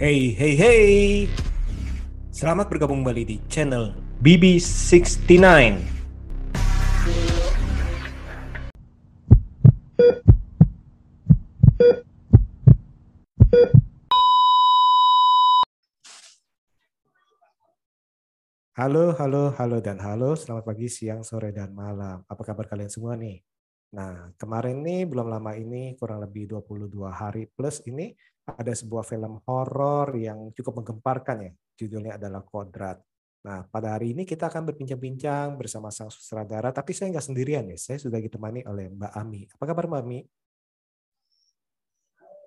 Hey, hey, hey. Selamat bergabung kembali di channel BB69. Halo, halo, halo, dan halo. Selamat pagi, siang, sore, dan malam. Apa kabar kalian semua nih? Nah, kemarin nih, belum lama ini, kurang lebih 22 hari plus ini, ada sebuah film horor yang cukup menggemparkan ya. Judulnya adalah Kodrat. Nah, pada hari ini kita akan berbincang-bincang bersama sang sutradara, tapi saya nggak sendirian ya. Saya sudah ditemani oleh Mbak Ami. Apa kabar Mbak Ami?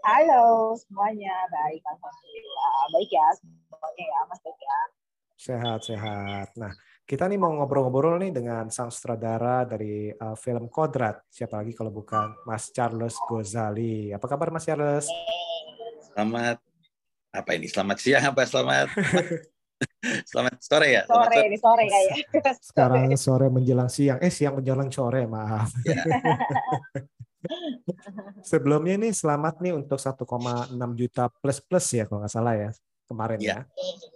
Halo semuanya, baik Alhamdulillah. Baik ya semuanya ya, Mas baik ya. Sehat-sehat. Nah, kita nih mau ngobrol-ngobrol nih dengan sang sutradara dari uh, film Kodrat. Siapa lagi kalau bukan Mas Charles Gozali. Apa kabar Mas Charles? Selamat apa ini? Selamat siang apa selamat selamat sore ya? Sore, Selamat ini sore kayak. Sekarang sore menjelang siang. Eh, siang menjelang sore, maaf. Ya. Sebelumnya nih selamat nih untuk 1,6 juta plus-plus ya kalau nggak salah ya kemarin ya. Ya.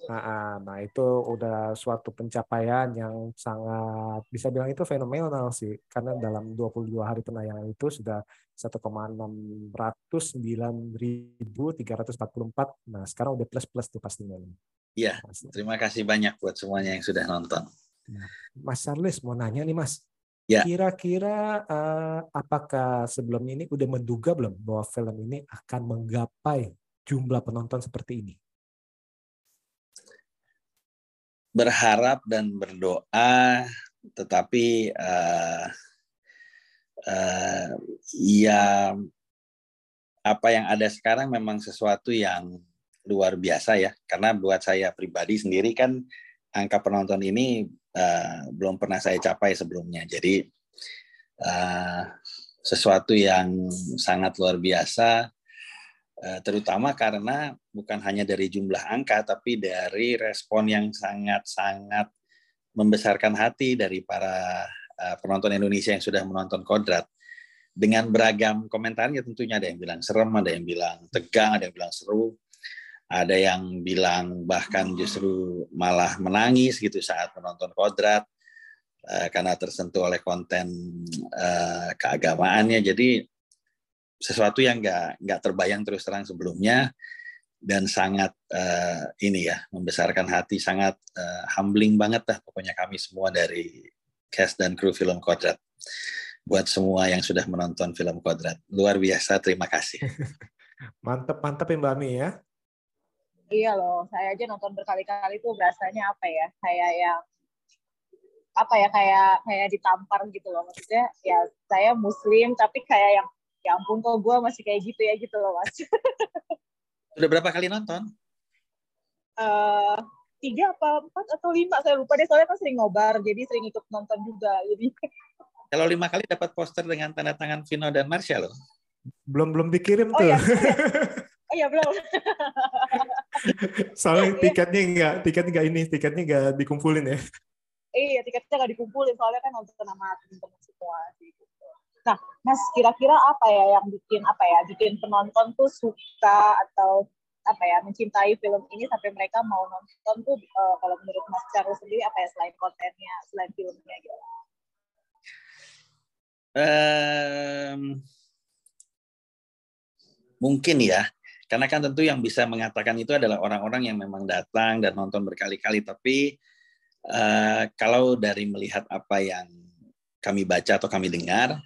Nah, nah, itu udah suatu pencapaian yang sangat bisa bilang itu fenomenal sih karena dalam 22 hari penayangan itu sudah 1,609.344. Nah, sekarang udah plus-plus tuh pastinya. Iya, terima kasih banyak buat semuanya yang sudah nonton. Mas Charles mau nanya nih Mas. Ya. Kira-kira eh, apakah sebelum ini udah menduga belum bahwa film ini akan menggapai jumlah penonton seperti ini? Berharap dan berdoa, tetapi eh, eh, ya apa yang ada sekarang memang sesuatu yang luar biasa ya. Karena buat saya pribadi sendiri kan angka penonton ini eh, belum pernah saya capai sebelumnya. Jadi eh, sesuatu yang sangat luar biasa, terutama karena bukan hanya dari jumlah angka, tapi dari respon yang sangat-sangat membesarkan hati dari para eh, penonton Indonesia yang sudah menonton Kodrat. Dengan beragam komentarnya tentunya ada yang bilang serem, ada yang bilang tegang, ada yang bilang seru, ada yang bilang bahkan justru malah menangis gitu saat menonton Kodrat eh, karena tersentuh oleh konten eh, keagamaannya. Jadi sesuatu yang nggak nggak terbayang terus terang sebelumnya dan sangat eh, ini ya membesarkan hati, sangat eh, humbling banget lah pokoknya kami semua dari cast dan kru film Kodrat buat semua yang sudah menonton film Kodrat. Luar biasa, terima kasih. Mantep, mantep ya Mbak Mi ya. Iya loh, saya aja nonton berkali-kali tuh rasanya apa ya? Kayak yang apa ya kayak kayak ditampar gitu loh maksudnya ya saya muslim tapi kayak yang ya ampun kok gue masih kayak gitu ya gitu loh mas Sudah berapa kali nonton? Eh, tiga apa empat atau lima saya lupa deh soalnya kan sering ngobar jadi sering ikut nonton juga jadi Kalau lima kali dapat poster dengan tanda tangan Vino dan Marsha loh. Belum belum dikirim oh tuh. iya oh iya belum Soalnya Iya. tiketnya nggak, tiketnya nggak ini, tiketnya nggak dikumpulin ya. iya tiketnya nggak dikumpulin soalnya kan nonton sama teman-teman semua gitu. Nah, Mas kira-kira apa ya yang bikin apa ya bikin penonton tuh suka atau apa ya mencintai film ini sampai mereka mau nonton tuh eh, kalau menurut Mas Charles sendiri apa ya selain kontennya selain filmnya gitu. Em, mungkin ya, karena kan tentu yang bisa mengatakan itu adalah orang-orang yang memang datang dan nonton berkali-kali. Tapi eh, kalau dari melihat apa yang kami baca atau kami dengar,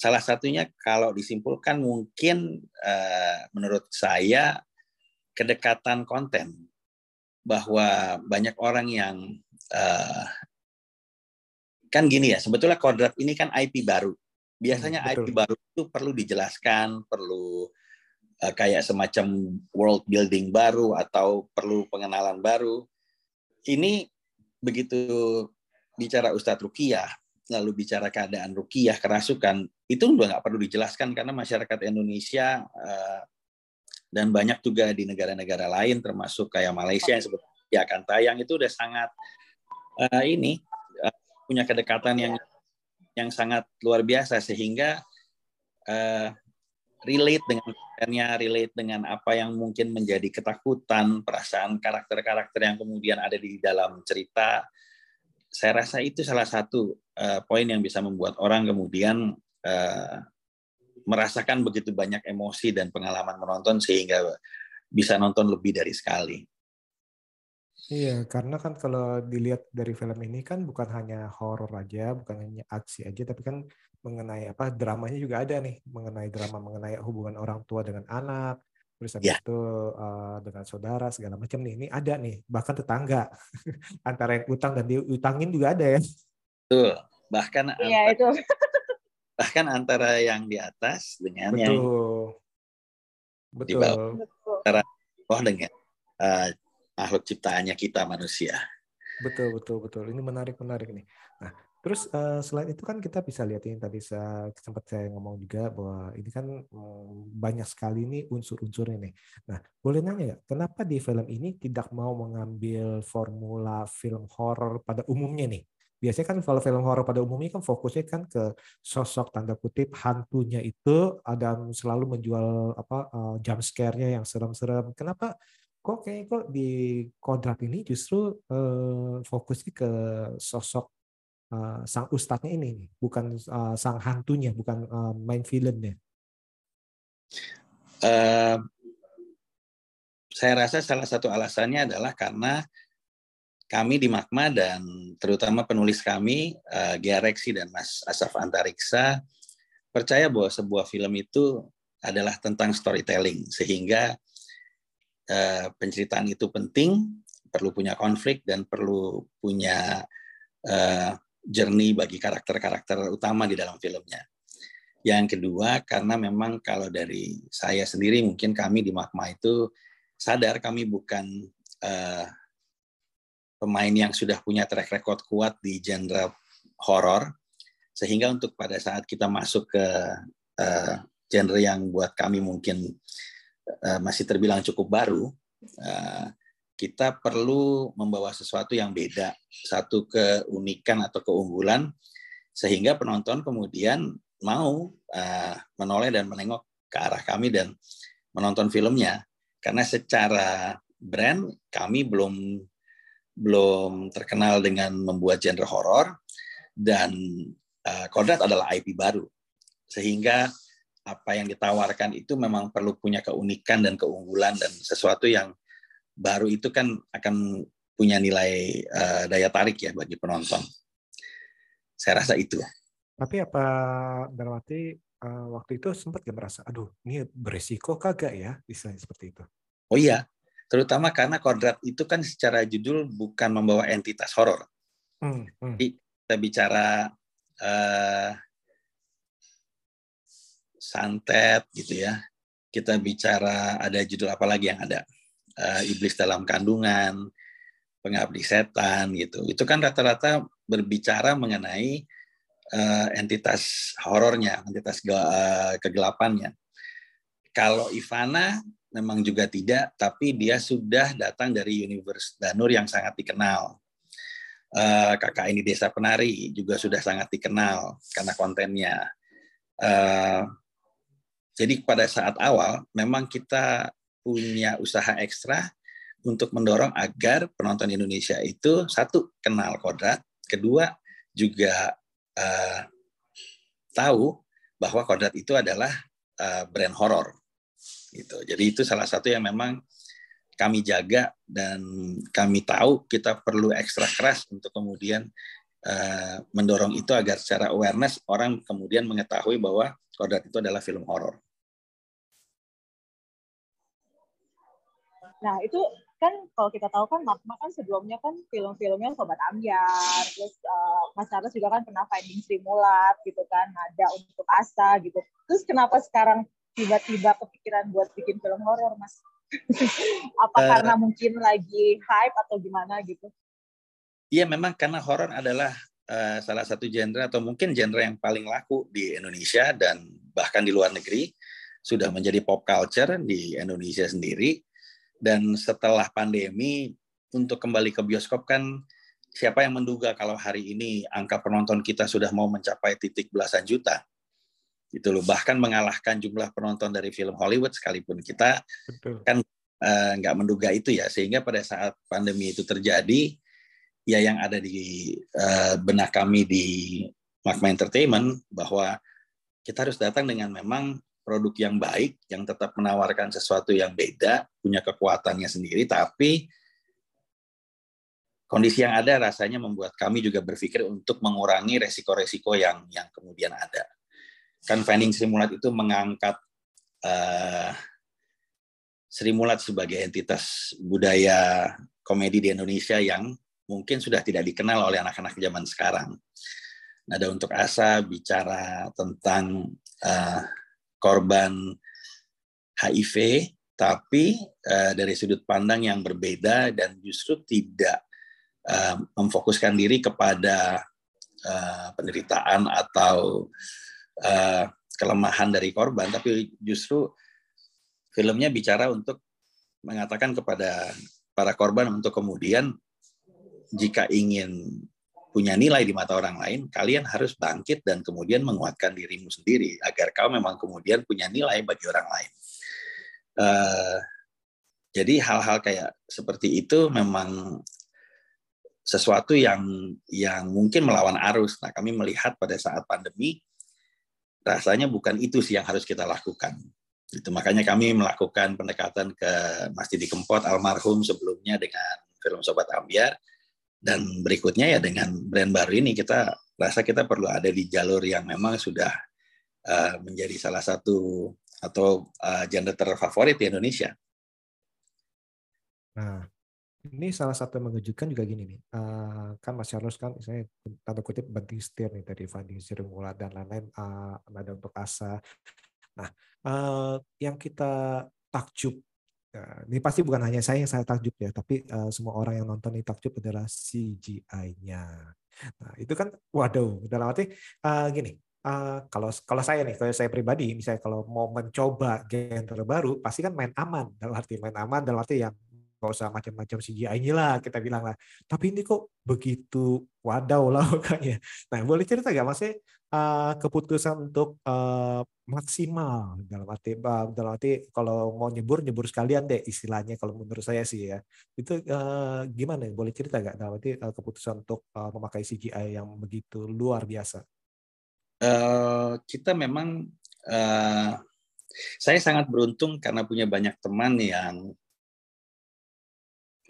salah satunya kalau disimpulkan mungkin eh, menurut saya kedekatan konten bahwa banyak orang yang eh, kan gini ya sebetulnya kodrat ini kan IP baru. Biasanya Hmm. IP baru itu perlu dijelaskan perlu eh, kayak semacam world building baru atau perlu pengenalan baru. Ini begitu bicara Ustadz Rukiah lalu bicara keadaan Rukiah kerasukan itu udah nggak perlu dijelaskan karena masyarakat Indonesia eh, dan banyak juga di negara-negara lain termasuk kayak Malaysia yang sebetulnya akan tayang itu udah sangat eh, ini eh, punya kedekatan yang yang sangat luar biasa sehingga eh, relate dengan relate dengan apa yang mungkin menjadi ketakutan, perasaan karakter-karakter yang kemudian ada di dalam cerita. Saya rasa itu salah satu uh, poin yang bisa membuat orang kemudian uh, merasakan begitu banyak emosi dan pengalaman menonton sehingga bisa nonton lebih dari sekali. Iya, karena kan kalau dilihat dari film ini kan bukan hanya horor aja, bukan hanya aksi aja, tapi kan mengenai apa dramanya juga ada nih, mengenai drama mengenai hubungan orang tua dengan anak, terus habis ya. itu uh, dengan saudara segala macam nih. Ini ada nih, bahkan tetangga antara yang utang dan diutangin juga ada ya. Betul. Bahkan Iya, itu. bahkan antara yang di atas dengan Betul. yang Betul. di bawah. Antara bawah dengan uh, makhluk ciptaannya kita manusia. Betul betul betul. Ini menarik menarik nih. Nah, terus uh, selain itu kan kita bisa lihat ini tadi saya sempat saya ngomong juga bahwa ini kan um, banyak sekali nih unsur-unsurnya nih. Nah, boleh nanya ya, kenapa di film ini tidak mau mengambil formula film horor pada umumnya nih? Biasanya kan kalau film horor pada umumnya kan fokusnya kan ke sosok tanda kutip hantunya itu ada selalu menjual apa uh, jump scare-nya yang serem-serem. Kenapa kok kayak kok di kodrat ini justru uh, fokusnya ke sosok uh, sang ustadznya ini bukan uh, sang hantunya bukan uh, main filmnya uh, saya rasa salah satu alasannya adalah karena kami di Magma dan terutama penulis kami uh, dan Mas Asaf Antariksa percaya bahwa sebuah film itu adalah tentang storytelling sehingga Eh, penceritaan itu penting, perlu punya konflik dan perlu punya uh, journey bagi karakter-karakter utama di dalam filmnya. Yang kedua, karena memang kalau dari saya sendiri, mungkin kami di Magma itu sadar kami bukan uh, pemain yang sudah punya track record kuat di genre horor, sehingga untuk pada saat kita masuk ke uh, genre yang buat kami mungkin Eh, masih terbilang cukup baru, eh, kita perlu membawa sesuatu yang beda, satu keunikan atau keunggulan, sehingga penonton kemudian mau uh, menoleh dan menengok ke arah kami dan menonton filmnya. Karena secara brand kami belum belum terkenal dengan membuat genre horor dan uh, Kodrat adalah IP baru, sehingga apa yang ditawarkan itu memang perlu punya keunikan dan keunggulan dan sesuatu yang baru itu kan akan punya nilai uh, daya tarik ya bagi penonton. Saya rasa itu. Tapi apa Darwati uh, waktu itu sempat gak merasa, aduh ini beresiko kagak ya, istilahnya seperti itu? Oh iya, terutama karena kodrat itu kan secara judul bukan membawa entitas horor. Hmm, hmm. Jadi kita bicara uh, santet gitu ya. Kita bicara ada judul apa lagi yang ada? Uh, iblis dalam kandungan, pengabdi setan gitu. Itu kan rata-rata berbicara mengenai uh, entitas horornya, entitas uh, kegelapannya. Kalau Ivana memang juga tidak, tapi dia sudah datang dari universe Danur yang sangat dikenal. Kakak ini desa penari juga sudah sangat dikenal karena kontennya. Uh, jadi pada saat awal memang kita punya usaha ekstra untuk mendorong agar penonton Indonesia itu satu kenal kodrat, kedua juga uh, tahu bahwa kodrat itu adalah uh, brand horor. Gitu. Jadi itu salah satu yang memang kami jaga dan kami tahu kita perlu ekstra keras untuk kemudian uh, mendorong itu agar secara awareness orang kemudian mengetahui bahwa kodrat itu adalah film horor. Nah itu kan kalau kita tahu kan Magma kan sebelumnya kan film-filmnya Sobat Ambyar, terus uh, Mas Charles juga kan pernah Finding Sri Mulat gitu kan, ada untuk Asa gitu. Terus kenapa sekarang tiba-tiba kepikiran buat bikin film horor Mas? Apa uh, karena mungkin lagi hype atau gimana gitu? Iya memang karena horor adalah uh, salah satu genre atau mungkin genre yang paling laku di Indonesia dan bahkan di luar negeri sudah menjadi pop culture di Indonesia sendiri dan setelah pandemi untuk kembali ke bioskop kan siapa yang menduga kalau hari ini angka penonton kita sudah mau mencapai titik belasan juta. Gitu loh. Bahkan mengalahkan jumlah penonton dari film Hollywood sekalipun kita Betul. kan uh, nggak menduga itu ya. Sehingga pada saat pandemi itu terjadi ya yang ada di uh, benak kami di Magma Entertainment bahwa kita harus datang dengan memang produk yang baik yang tetap menawarkan sesuatu yang beda punya kekuatannya sendiri tapi kondisi yang ada rasanya membuat kami juga berpikir untuk mengurangi resiko-resiko yang yang kemudian ada kan Fanning Sri Mulat itu mengangkat uh, Sri Mulat sebagai entitas budaya komedi di Indonesia yang mungkin sudah tidak dikenal oleh anak-anak zaman sekarang. Ada untuk Asa bicara tentang uh, korban HIV, tapi uh, dari sudut pandang yang berbeda dan justru tidak uh, memfokuskan diri kepada uh, penderitaan atau uh, kelemahan dari korban, tapi justru filmnya bicara untuk mengatakan kepada para korban untuk kemudian jika ingin punya nilai di mata orang lain, kalian harus bangkit dan kemudian menguatkan dirimu sendiri agar kau memang kemudian punya nilai bagi orang lain. Uh, jadi hal-hal kayak seperti itu memang sesuatu yang yang mungkin melawan arus. Nah, kami melihat pada saat pandemi rasanya bukan itu sih yang harus kita lakukan. Itu makanya kami melakukan pendekatan ke Masjid di Kempot almarhum sebelumnya dengan film Sobat Ambiar dan berikutnya ya dengan brand baru ini kita rasa kita perlu ada di jalur yang memang sudah uh, menjadi salah satu atau uh, genre terfavorit di Indonesia. Nah, ini salah satu yang mengejutkan juga gini nih, uh, kan Mas Charles kan misalnya tanda kutip banting setir nih dari Fandi Sirungula dan lain-lain, uh, ada untuk Asa. Nah, uh, yang kita takjub, ini pasti bukan hanya saya yang saya takjub ya, tapi uh, semua orang yang nonton ini takjub adalah CGI-nya. Nah, itu kan waduh, dalam arti uh, gini, Uh, kalau kalau saya nih, kalau saya pribadi, misalnya kalau mau mencoba genre baru, pasti kan main aman. Dalam arti main aman, dalam arti yang nggak usah macam-macam CGI-nya lah kita bilang lah. Tapi ini kok begitu wadaw lah kayaknya. Nah boleh cerita nggak mas uh, keputusan untuk uh, maksimal dalam arti uh, dalam arti kalau mau nyebur nyebur sekalian deh istilahnya kalau menurut saya sih ya itu uh, gimana boleh cerita nggak dalam arti uh, keputusan untuk uh, memakai CGI yang begitu luar biasa? Uh, kita memang uh, saya sangat beruntung karena punya banyak teman yang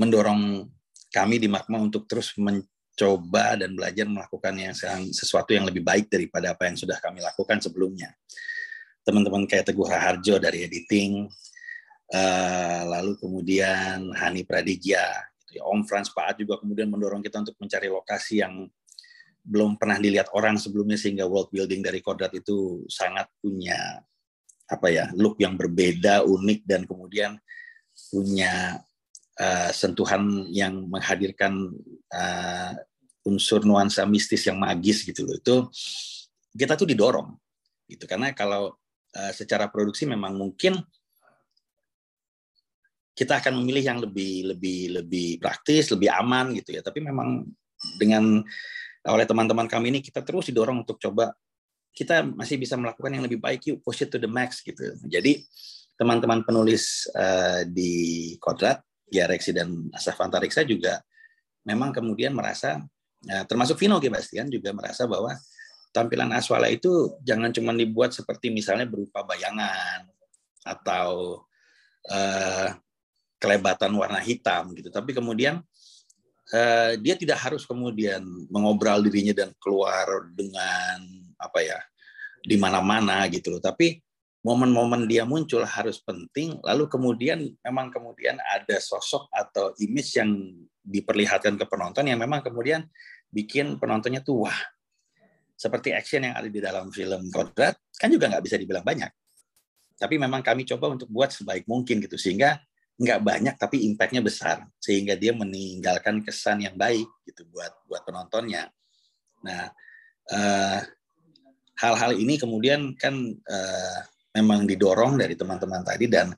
mendorong kami di Magma untuk terus mencoba dan belajar melakukan yang sesuatu yang lebih baik daripada apa yang sudah kami lakukan sebelumnya. Teman-teman kayak Teguh Raharjo dari editing, uh, lalu kemudian Hani Pradijya, gitu ya. Om Frans Paat juga kemudian mendorong kita untuk mencari lokasi yang belum pernah dilihat orang sebelumnya sehingga world building dari Kodrat itu sangat punya apa ya look yang berbeda unik dan kemudian punya uh, sentuhan yang menghadirkan uh, unsur nuansa mistis yang magis gitu loh. Itu kita tuh didorong gitu. Karena kalau uh, secara produksi memang mungkin kita akan memilih yang lebih lebih lebih praktis lebih aman gitu ya. Tapi memang dengan oleh teman-teman kami ini kita terus didorong untuk coba kita masih bisa melakukan yang lebih baik yuk push it to the max gitu. Jadi teman-teman penulis uh, di Kodrat ya dan Asaf Antariksa juga memang kemudian merasa ya, termasuk Vino Gebastian juga merasa bahwa tampilan Aswala itu jangan cuma dibuat seperti misalnya berupa bayangan atau uh, kelebatan warna hitam gitu. Tapi kemudian uh, dia tidak harus kemudian mengobral dirinya dan keluar dengan apa ya di mana-mana gitu loh. Tapi momen-momen dia muncul harus penting lalu kemudian memang kemudian ada sosok atau image yang diperlihatkan ke penonton yang memang kemudian bikin penontonnya tuh wah. Seperti action yang ada di dalam film Kodrat kan juga nggak bisa dibilang banyak. Tapi memang kami coba untuk buat sebaik mungkin gitu sehingga nggak banyak tapi impactnya besar sehingga dia meninggalkan kesan yang baik gitu buat buat penontonnya. Nah eh, hal-hal ini kemudian kan uh, memang didorong dari teman-teman tadi dan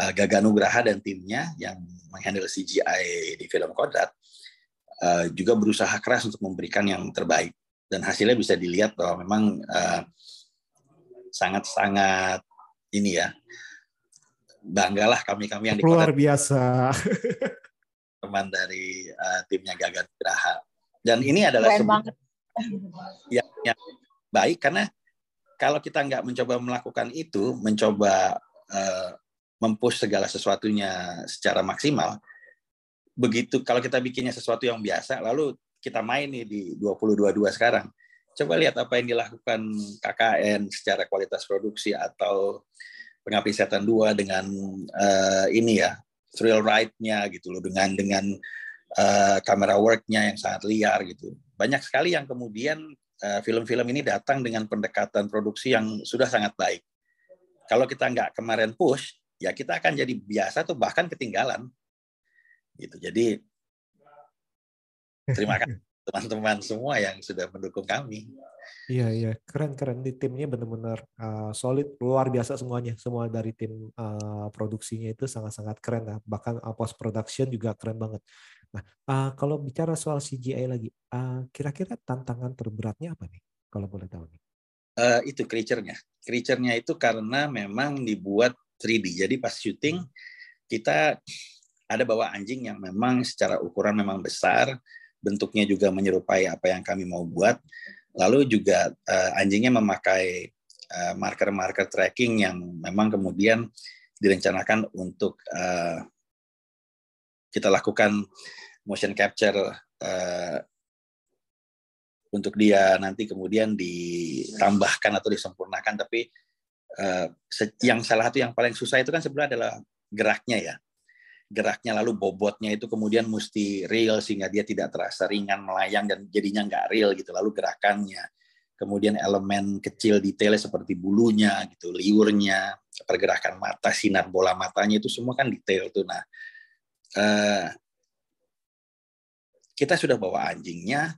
uh, Gaga Nugraha dan timnya yang menghandle CGI di film Kodrat uh, juga berusaha keras untuk memberikan yang terbaik. Dan hasilnya bisa dilihat bahwa memang uh, sangat-sangat ini ya banggalah kami-kami yang di luar biasa. Teman dari uh, timnya Gagan Graha dan ini adalah sebuah yang, yang baik karena kalau kita nggak mencoba melakukan itu mencoba uh, mempush segala sesuatunya secara maksimal begitu kalau kita bikinnya sesuatu yang biasa lalu kita main nih di 2022 sekarang. Coba lihat apa yang dilakukan KKN secara kualitas produksi atau pengabdi setan dua dengan uh, ini ya thrill ride-nya gitu loh dengan dengan uh, kamera work-nya yang sangat liar gitu. Banyak sekali yang kemudian uh, film-film ini datang dengan pendekatan produksi yang sudah sangat baik. Kalau kita nggak kemarin push ya kita akan jadi biasa atau bahkan ketinggalan. Gitu. Jadi terima kasih teman-teman semua yang sudah mendukung kami. Iya iya. Keren keren. Di timnya benar-benar uh, solid. Luar biasa semuanya. Semua dari tim uh, produksinya itu sangat-sangat keren lah. Bahkan uh, post production juga keren banget. Nah uh, kalau bicara soal CGI lagi uh, kira-kira tantangan terberatnya apa nih kalau boleh tahu nih? Uh, itu creature-nya. Creature-nya itu karena memang dibuat 3D. Jadi pas syuting kita ada bawa anjing yang memang secara ukuran memang besar, bentuknya juga menyerupai apa yang kami mau buat. Lalu juga uh, anjingnya memakai marker marker-marker tracking yang memang kemudian direncanakan untuk uh, kita lakukan motion capture uh, untuk dia nanti kemudian ditambahkan atau disempurnakan. Tapi uh, yang salah satu yang paling susah itu kan sebenarnya adalah geraknya ya. Geraknya lalu bobotnya itu kemudian mesti real sehingga dia tidak terasa ringan melayang dan jadinya nggak real gitu. Lalu gerakannya kemudian elemen kecil detailnya seperti bulunya gitu liurnya pergerakan mata sinar bola matanya itu semua kan detail tuh. Nah eh, kita sudah bawa anjingnya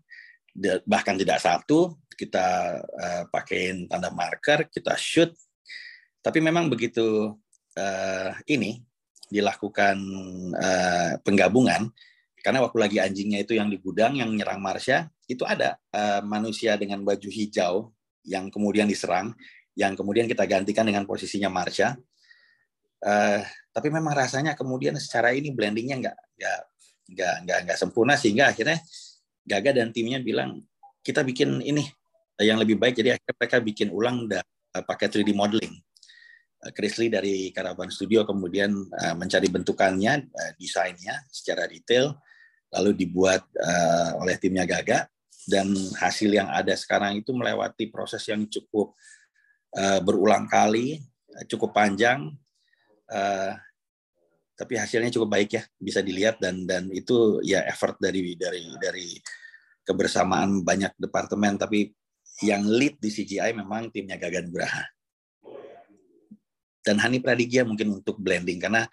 bahkan tidak satu kita uh, pakein tanda marker kita shoot. Tapi memang begitu uh, ini dilakukan penggabungan karena waktu lagi anjingnya itu yang di gudang yang nyerang Marsha itu ada manusia dengan baju hijau yang kemudian diserang yang kemudian kita gantikan dengan posisinya Marsha uh, tapi memang rasanya kemudian secara ini blendingnya nggak nggak nggak nggak sempurna sehingga akhirnya Gaga dan timnya bilang kita bikin ini yang lebih baik. Jadi akhirnya mereka bikin ulang dan pakai 3D modeling. Eh, Chris Lee dari Caravan Studio kemudian mencari bentukannya, desainnya secara detail, lalu dibuat oleh timnya Gaga dan hasil yang ada sekarang itu melewati proses yang cukup berulang kali, cukup panjang, uh, tapi hasilnya cukup baik ya, bisa dilihat dan dan itu ya effort dari dari dari kebersamaan banyak departemen, tapi yang lead di CGI memang timnya Gagan Graha dan Hani Pradigya mungkin untuk blending karena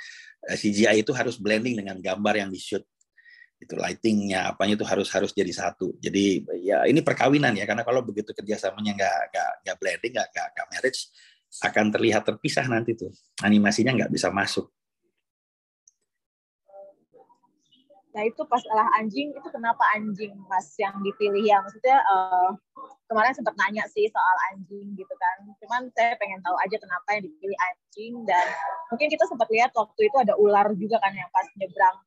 eh, CGI itu harus blending dengan gambar yang di shoot itu lightingnya apanya itu harus harus jadi satu. Jadi ya ini perkawinan ya karena kalau begitu kerjasamanya nggak nggak nggak blending nggak nggak marriage akan terlihat terpisah nanti tuh animasinya nggak bisa masuk Nah itu pas alah anjing itu kenapa anjing mas yang dipilih ya? Maksudnya uh, kemarin sempat nanya sih soal anjing gitu kan. Cuman saya pengen tahu aja kenapa yang dipilih anjing dan mungkin kita sempat lihat waktu itu ada ular juga kan yang pas nyebrang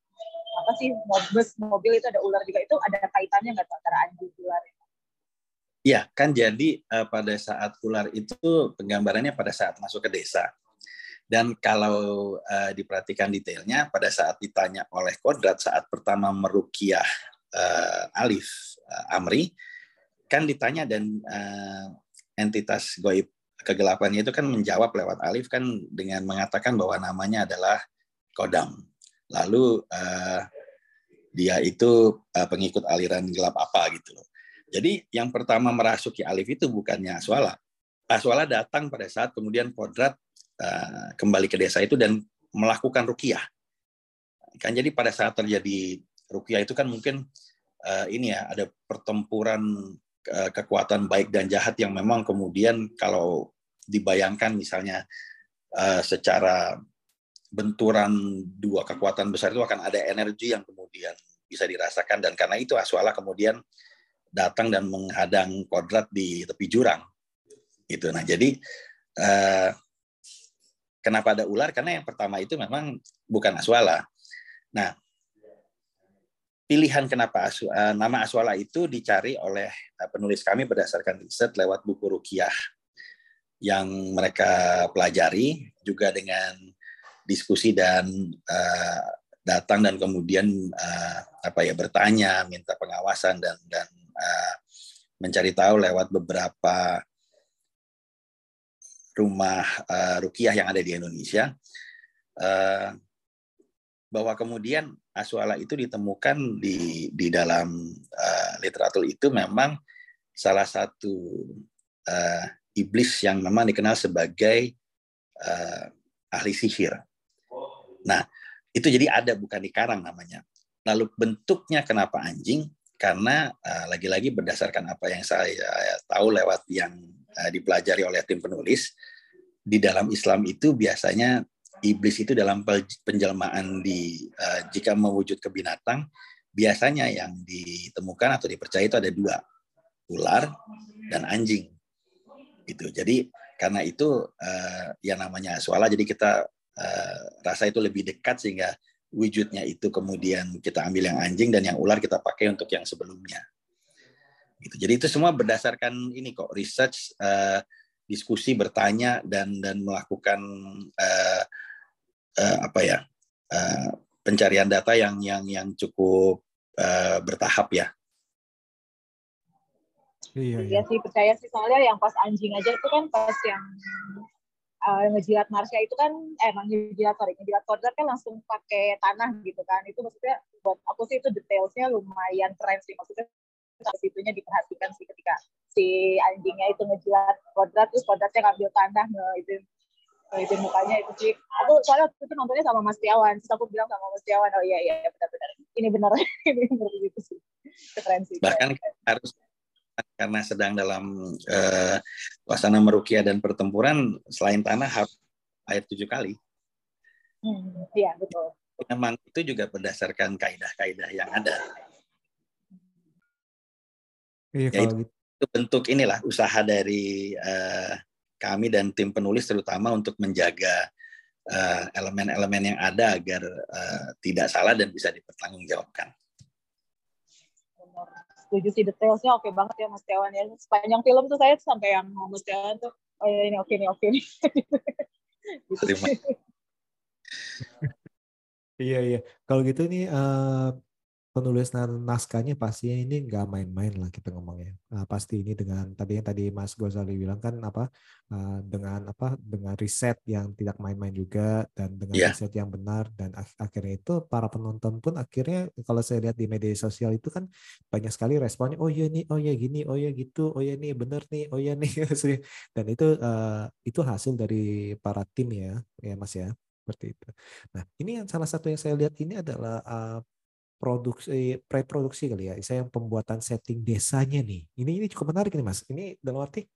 apa sih bus mobil itu ada ular juga itu ada kaitannya nggak antara anjing ular? Iya kan jadi uh, pada saat ular itu penggambarannya pada saat masuk ke desa dan kalau uh, diperhatikan detailnya, pada saat ditanya oleh Kodrat saat pertama merukiah uh, Alif uh, Amri, kan ditanya dan uh, entitas goib kegelapannya itu kan menjawab lewat Alif kan dengan mengatakan bahwa namanya adalah Kodam. Lalu uh, dia itu uh, pengikut aliran gelap apa gitu loh. Jadi yang pertama merasuki Alif itu bukannya Aswala. Aswala datang pada saat kemudian Kodrat Eh, kembali ke desa itu dan melakukan rukiah. Kan jadi pada saat terjadi rukiah itu kan mungkin uh, ini ya ada pertempuran uh, kekuatan baik dan jahat yang memang kemudian kalau dibayangkan misalnya uh, secara benturan dua kekuatan besar itu akan ada energi yang kemudian bisa dirasakan dan karena itu Aswala kemudian datang dan menghadang kodrat di tepi jurang. Itu. Nah, jadi uh, kenapa ada ular? Karena yang pertama itu memang bukan aswala. Nah, pilihan kenapa uh, nama aswala itu dicari oleh uh, penulis kami berdasarkan riset lewat buku rukiah yang mereka pelajari juga dengan diskusi dan uh, datang dan kemudian uh, apa ya bertanya, minta pengawasan dan dan uh, mencari tahu lewat beberapa rumah uh, rukiah yang ada di Indonesia uh, bahwa kemudian aswala itu ditemukan di di dalam uh, literatur itu memang salah satu uh, iblis yang memang dikenal sebagai uh, ahli sihir. Nah, itu jadi ada bukan dikarang namanya. Lalu bentuknya kenapa anjing? Karena uh, lagi-lagi berdasarkan apa yang saya tahu lewat yang uh, dipelajari oleh tim penulis di dalam Islam itu biasanya iblis itu dalam penjelmaan di uh, jika mewujud ke binatang biasanya yang ditemukan atau dipercaya itu ada dua ular dan anjing. Gitu. Jadi karena itu uh, yang namanya swala jadi kita uh, rasa itu lebih dekat sehingga wujudnya itu kemudian kita ambil yang anjing dan yang ular kita pakai untuk yang sebelumnya. Gitu. Jadi itu semua berdasarkan ini kok research, uh, diskusi, bertanya dan dan melakukan uh, uh, apa ya uh, pencarian data yang yang yang cukup uh, bertahap ya. Iya, iya. sih percaya sih soalnya yang pas anjing aja itu kan pas yang uh, ngejilat Marsha itu kan eh emang ngejilat sorry ngejilat Kodrat kan langsung pakai tanah gitu kan. Itu maksudnya buat aku sih itu detailsnya lumayan keren sih. Maksudnya situnya diperhatikan sih ketika si anjingnya itu ngejilat Kodrat terus Kodratnya ngambil tanah nge itu itu mukanya itu sih. Aku soalnya waktu itu nontonnya sama Mas Tiawan terus aku bilang sama Mas Tiawan oh iya iya benar-benar ini benar ini benar gitu sih. Keren sih bahkan harus karena sedang dalam uh, suasana merukia dan pertempuran selain tanah harus air tujuh kali. Hmm, iya betul. Memang itu juga berdasarkan kaidah-kaidah yang ada. Iya, ya, itu, gitu. itu bentuk inilah usaha dari uh, kami dan tim penulis terutama untuk menjaga elemen-elemen uh, yang ada agar uh, tidak salah dan bisa dipertanggungjawabkan setuju sih detailsnya oke banget ya Mas Tiawan ya. Sepanjang film tuh saya sampai yang Mas Tiawan tuh oh ya ini oke nih oke nih. Gitu. iya iya. Kalau gitu nih uh, penulis naskahnya pastinya ini nggak main-main lah kita ngomongnya. Nah, pasti ini dengan tadi yang tadi Mas Gozali bilang kan apa uh, dengan apa dengan riset yang tidak main-main juga dan dengan yeah. riset yang benar dan ak akhirnya itu para penonton pun akhirnya kalau saya lihat di media sosial itu kan banyak sekali responnya oh iya nih oh ya gini oh ya gitu oh ya nih benar nih oh ya nih dan itu uh, itu hasil dari para tim ya ya Mas ya seperti itu. Nah ini yang salah satu yang saya lihat ini adalah uh, produksi preproduksi kali ya. Saya yang pembuatan setting desanya nih. Ini ini cukup menarik nih Mas. Ini dalam arti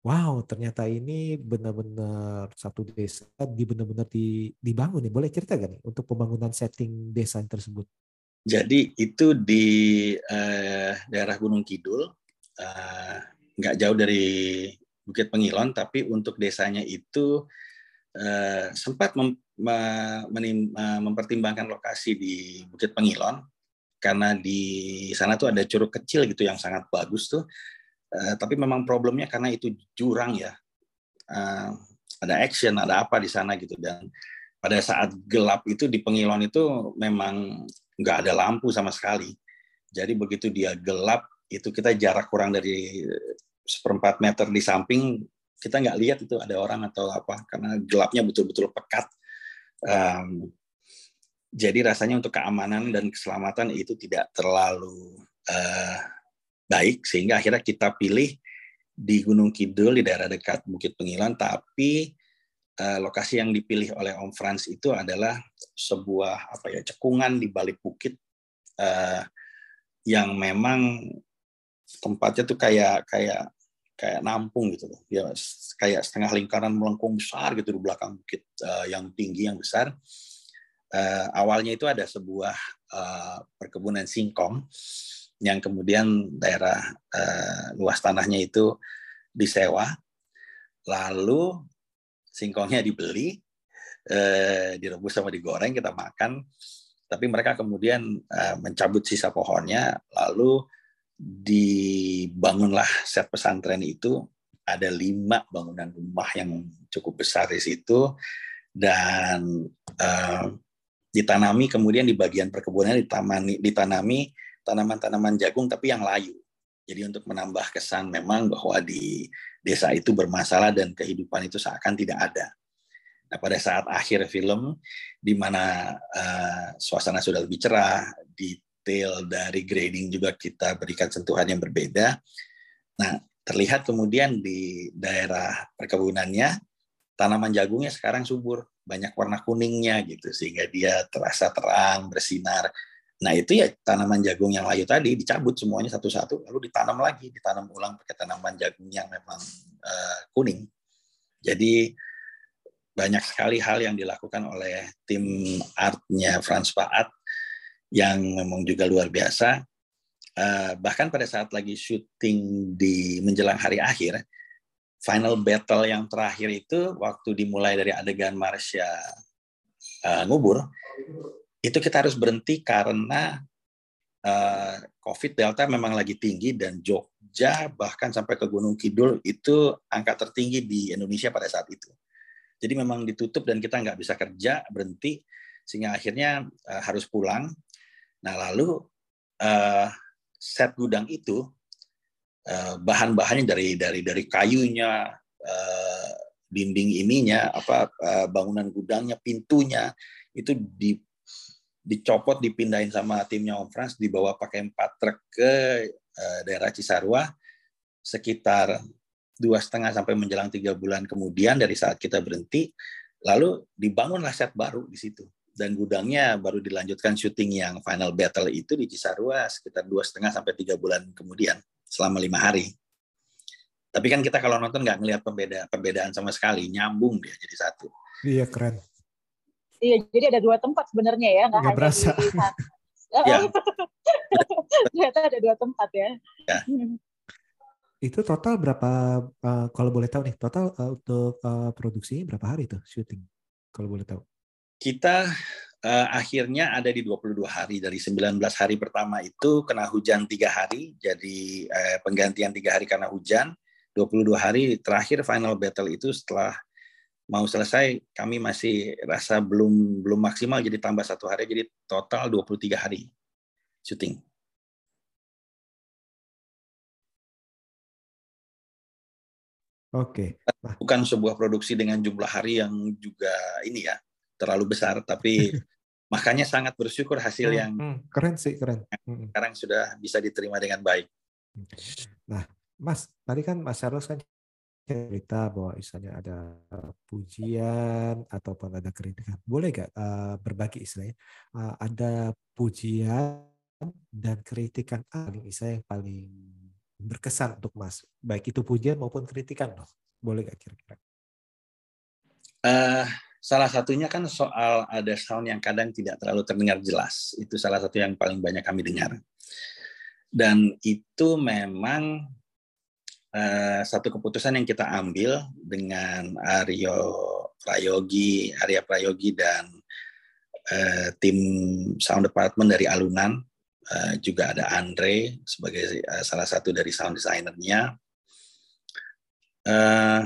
wow, ternyata ini benar-benar satu desa di benar-benar di, dibangun nih. Boleh cerita gak nih untuk pembangunan setting desa tersebut? Jadi itu di uh, daerah Gunung Kidul, uh, nggak jauh dari Bukit Pengilon, tapi untuk desanya itu uh, sempat mem, menim, mempertimbangkan lokasi di Bukit Pengilon karena di sana tuh ada curug kecil gitu yang sangat bagus tuh. Uh, tapi memang problemnya karena itu jurang ya. Uh, ada action, ada apa di sana gitu dan pada saat gelap itu di Pengilon itu memang nggak ada lampu sama sekali. Jadi begitu dia gelap itu kita jarak kurang dari seperempat meter di samping kita nggak lihat itu ada orang atau apa karena gelapnya betul-betul pekat. Um, jadi rasanya untuk keamanan dan keselamatan itu tidak terlalu uh, baik sehingga akhirnya kita pilih di Gunung Kidul di daerah dekat Bukit Pengilan tapi uh, lokasi yang dipilih oleh Om Frans itu adalah sebuah apa ya cekungan di balik bukit uh, yang memang tempatnya tuh kayak kayak kayak nampung gitu loh ya kayak setengah lingkaran melengkung besar gitu di belakang bukit uh, yang tinggi yang besar uh, awalnya itu ada sebuah uh, perkebunan singkong yang kemudian daerah uh, luas tanahnya itu disewa. Lalu singkongnya dibeli, eh, direbus sama digoreng kita makan. Tapi mereka kemudian eh, mencabut sisa pohonnya, lalu dibangunlah set pesantren itu. Ada lima bangunan rumah yang cukup besar di situ dan eh, ditanami kemudian di bagian perkebunan ditanami, ditanami tanaman-tanaman jagung tapi yang layu. Jadi untuk menambah kesan memang bahwa di desa itu bermasalah dan kehidupan itu seakan tidak ada. Nah, pada saat akhir film, di mana uh, suasana sudah lebih cerah, detail dari grading juga kita berikan sentuhan yang berbeda. Nah, terlihat kemudian di daerah perkebunannya, tanaman jagungnya sekarang subur, banyak warna kuningnya gitu, sehingga dia terasa terang, bersinar. Nah, itu ya tanaman jagung yang layu tadi dicabut semuanya satu-satu, lalu ditanam lagi, ditanam ulang pakai tanaman jagung yang memang uh, kuning. Jadi, banyak sekali hal yang dilakukan oleh tim artnya Frans Paat yang memang juga luar biasa. Uh, bahkan pada saat lagi syuting di menjelang hari akhir, final battle yang terakhir itu waktu dimulai dari adegan Marsha uh, ngubur, itu kita harus berhenti karena uh, COVID Delta memang lagi tinggi dan Jogja bahkan sampai ke Gunung Kidul itu angka tertinggi di Indonesia pada saat itu. Jadi memang ditutup dan kita nggak bisa kerja, berhenti, sehingga akhirnya uh, harus pulang. Nah lalu uh, set gudang itu uh, bahan-bahannya dari dari dari kayunya, uh, dinding ininya, apa uh, bangunan gudangnya, pintunya itu di dicopot, dipindahin sama timnya Om Frans, dibawa pakai empat truk ke uh, daerah Cisarua sekitar dua setengah sampai menjelang tiga bulan kemudian dari saat kita berhenti, lalu dibangunlah set baru di situ. Dan gudangnya baru dilanjutkan syuting yang final battle itu di Cisarua sekitar dua setengah sampai tiga bulan kemudian selama lima hari. Tapi kan kita kalau nonton nggak ngelihat pembeda perbedaan sama sekali, nyambung dia jadi satu. Iya keren. Iya, jadi ada dua tempat sebenarnya ya, nggak hanya berasa. di Ya. Ternyata ada dua tempat ya. Ya. Itu total berapa uh, kalau boleh tahu nih total uh, untuk uh, produksinya berapa hari itu syuting kalau boleh tahu? Kita uh, akhirnya ada di 22 hari dari 19 hari pertama itu kena hujan tiga hari, jadi uh, penggantian tiga hari karena hujan. 22 hari terakhir final battle itu setelah mau selesai kami masih rasa belum belum maksimal jadi tambah satu hari jadi total 23 hari syuting. Oke. Nah, bukan sebuah produksi dengan jumlah hari yang juga ini ya terlalu besar tapi makanya sangat bersyukur hasil hmm, yang hmm, keren sih keren. Hmm. sekarang sudah bisa diterima dengan baik. Nah, Mas, tadi kan Mas Charles kan cerita bahwa misalnya ada pujian ataupun ada kritikan. Boleh nggak uh, berbagi istilahnya? Uh, ada pujian dan kritikan paling misalnya yang paling berkesan untuk Mas, baik itu pujian maupun kritikan loh. Boleh nggak kira-kira? Uh, salah satunya kan soal ada sound yang kadang tidak terlalu terdengar jelas. Itu salah satu yang paling banyak kami dengar. Dan itu memang uh, satu keputusan yang kita ambil dengan Aryo Prayogi, Arya Prayogi dan uh, tim sound department dari Alunan Uh, juga ada Andre sebagai uh, salah satu dari sound designernya. Uh,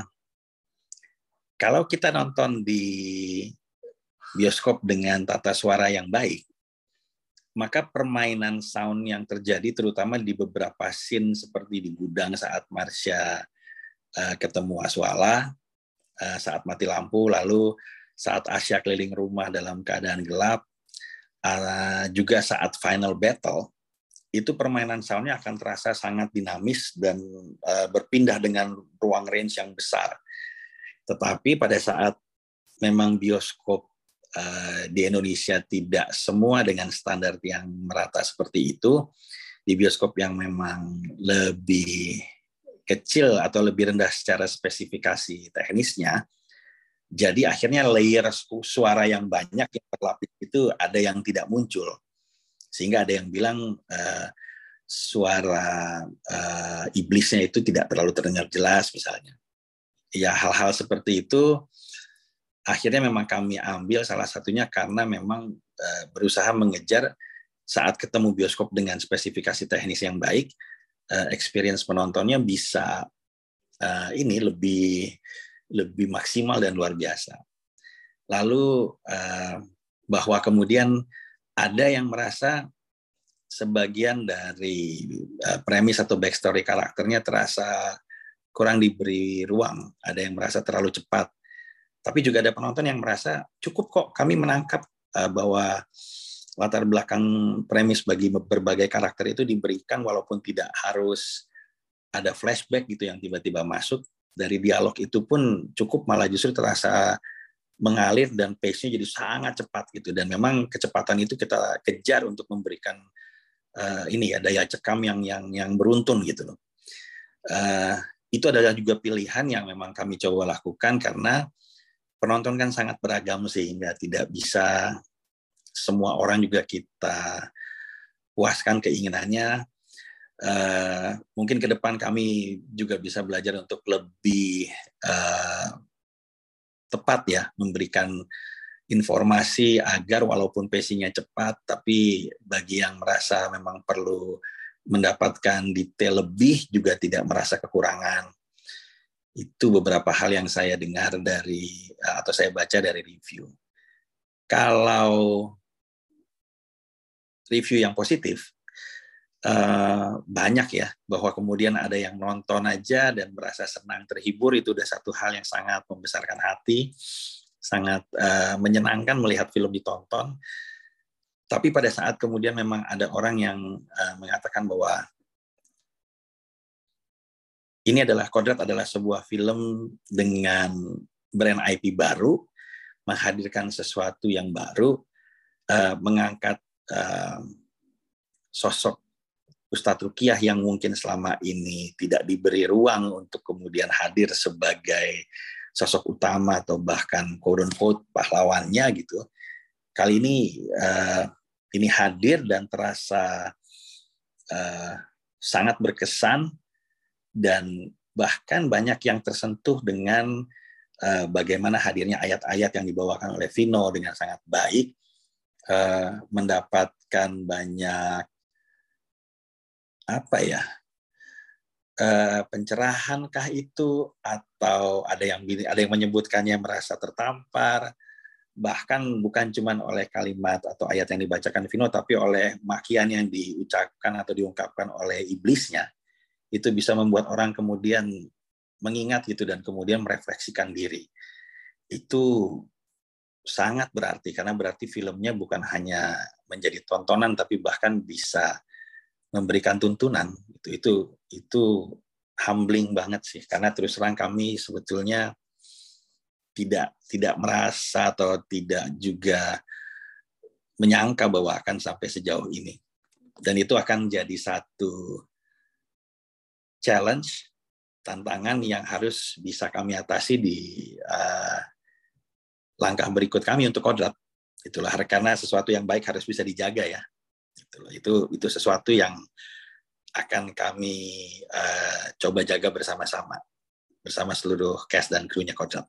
kalau kita nonton di bioskop dengan tata suara yang baik, maka permainan sound yang terjadi terutama di beberapa scene seperti di gudang saat Marsha uh, ketemu Aswala, uh, saat mati lampu, lalu saat Asya keliling rumah dalam keadaan gelap, uh, juga saat final battle itu permainan soundnya akan terasa sangat dinamis dan berpindah dengan ruang range yang besar. Tetapi pada saat memang bioskop uh, di Indonesia tidak semua dengan standar yang merata seperti itu, di bioskop yang memang lebih kecil atau lebih rendah secara spesifikasi teknisnya, jadi akhirnya layer suara yang banyak yang berlapis itu ada yang tidak muncul. Sehingga ada yang bilang uh, suara uh, iblisnya itu tidak terlalu terdengar jelas misalnya. Ya hal-hal seperti itu akhirnya memang kami ambil salah satunya karena memang uh, berusaha mengejar saat ketemu bioskop dengan spesifikasi teknis yang baik, uh, experience penontonnya bisa uh, ini lebih lebih maksimal dan luar biasa. Lalu bahwa kemudian ada yang merasa sebagian dari premis atau backstory karakternya terasa kurang diberi ruang, ada yang merasa terlalu cepat. Tapi juga ada penonton yang merasa cukup kok kami menangkap uh, bahwa latar belakang premis bagi berbagai karakter itu diberikan walaupun tidak harus ada flashback gitu yang tiba-tiba masuk. Dari dialog itu pun cukup malah justru terasa mengalir dan pace-nya jadi sangat cepat gitu. Dan memang kecepatan itu kita kejar untuk memberikan uh, ini ya daya cekam yang yang yang beruntun gitu loh. Uh, itu adalah juga pilihan yang memang kami coba lakukan karena penonton kan sangat beragam sehingga tidak bisa semua orang juga kita puaskan keinginannya. Uh, mungkin ke depan kami juga bisa belajar untuk lebih uh, tepat ya memberikan informasi agar walaupun pacingnya cepat, tapi bagi yang merasa memang perlu mendapatkan detail lebih juga tidak merasa kekurangan. Itu beberapa hal yang saya dengar dari eh, atau saya baca dari review. Kalau review yang positif, uh, banyak ya bahwa kemudian ada yang nonton aja dan merasa senang terhibur itu udah satu hal yang sangat membesarkan hati, sangat uh, menyenangkan melihat film ditonton. Tapi pada saat kemudian memang ada orang yang uh, mengatakan bahwa ini adalah Kodrat adalah sebuah film dengan brand IP baru, menghadirkan sesuatu yang baru, uh, mengangkat uh, sosok Ustadz Rukiah yang mungkin selama ini tidak diberi ruang untuk kemudian hadir sebagai sosok utama atau bahkan quote unquote pahlawannya gitu. Kali ini uh, ini hadir dan terasa uh, sangat berkesan dan bahkan banyak yang tersentuh dengan uh, bagaimana hadirnya ayat-ayat yang dibawakan oleh Vino dengan sangat baik, uh, mendapatkan banyak apa ya uh, pencerahankah itu atau ada yang ada yang menyebutkannya merasa tertampar bahkan bukan cuma oleh kalimat atau ayat yang dibacakan Vino tapi oleh makian yang diucapkan atau diungkapkan oleh iblisnya itu bisa membuat orang kemudian mengingat gitu dan kemudian merefleksikan diri. Itu sangat berarti karena berarti filmnya bukan hanya menjadi tontonan tapi bahkan bisa memberikan tuntunan. Itu itu itu humbling banget sih karena terus terang kami sebetulnya tidak tidak merasa atau tidak juga menyangka bahwa akan sampai sejauh ini. Dan itu akan jadi satu challenge, tantangan yang harus bisa kami atasi di uh, langkah berikut kami untuk kodrat. Itulah karena sesuatu yang baik harus bisa dijaga ya. Itulah, itu itu sesuatu yang akan kami uh, coba jaga bersama-sama bersama seluruh cast dan krunya kodrat.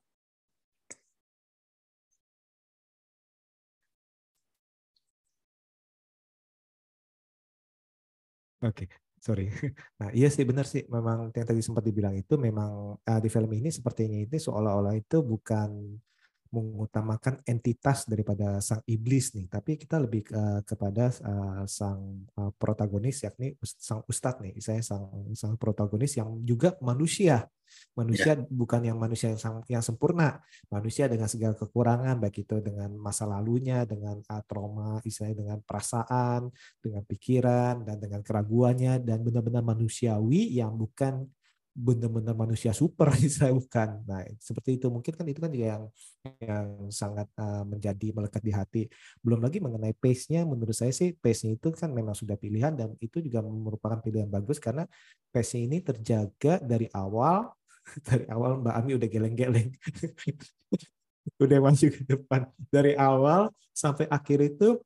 Oke, sorry. Nah, iya sih benar sih. Memang yang tadi sempat dibilang itu memang uh, di film ini sepertinya itu seolah-olah itu bukan mengutamakan entitas daripada sang iblis nih, tapi kita lebih ke, kepada uh, sang uh, protagonis yakni sang ustadz nih, saya sang sang protagonis yang juga manusia, manusia ya. bukan yang manusia yang yang sempurna, manusia dengan segala kekurangan baik itu dengan masa lalunya, dengan uh, trauma, istilahnya dengan perasaan, dengan pikiran dan dengan keraguannya dan benar-benar manusiawi yang bukan benar-benar manusia super saya bukan. Nah seperti itu. Mungkin kan itu kan juga yang yang sangat uh, menjadi melekat di hati. Belum lagi mengenai pace-nya menurut saya sih pace-nya itu kan memang sudah pilihan dan itu juga merupakan pilihan bagus karena pace-nya ini terjaga dari awal dari awal Mbak Ami udah geleng-geleng. Udah masuk ke depan. Dari awal sampai akhir itu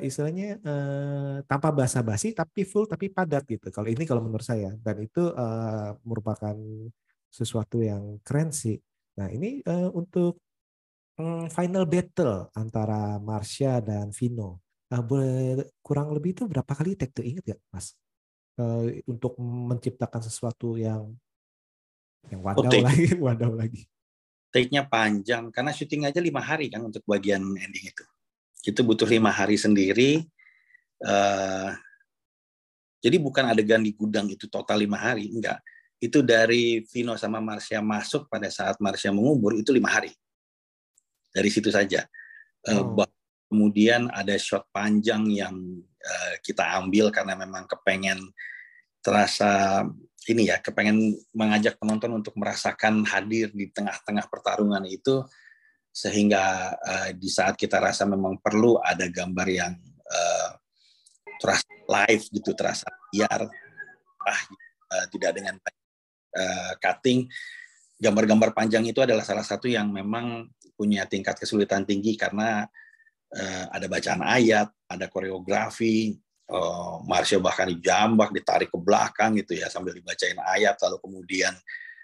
istilahnya uh, tanpa basa-basi tapi full tapi padat gitu. Kalau ini kalau menurut saya dan itu uh, merupakan sesuatu yang keren sih. Nah ini uh, untuk hmm, final battle antara Marsha dan Vino. Nah, boleh kurang lebih itu berapa kali take tuh inget ya, Mas? Uh, untuk menciptakan sesuatu yang yang wadaw oh, lagi, wadaw lagi. Take-nya panjang karena syuting aja lima hari kan untuk bagian ending itu. Itu butuh lima hari sendiri. Uh, jadi bukan adegan di gudang itu total lima hari, enggak. Itu dari Vino sama Marsha masuk pada saat Marsha mengubur itu lima hari dari situ saja. Eh, oh. kemudian ada shot panjang yang uh, kita ambil karena memang kepengen terasa ini ya, kepengen mengajak penonton untuk merasakan hadir di tengah-tengah pertarungan itu sehingga uh, di saat kita rasa memang perlu ada gambar yang uh, terasa live gitu, terasa biar ah, uh, tidak dengan uh, cutting. Gambar-gambar panjang itu adalah salah satu yang memang punya tingkat kesulitan tinggi karena uh, ada bacaan ayat, ada koreografi, uh, Marsha bahkan dijambak, ditarik ke belakang gitu ya sambil dibacain ayat, lalu kemudian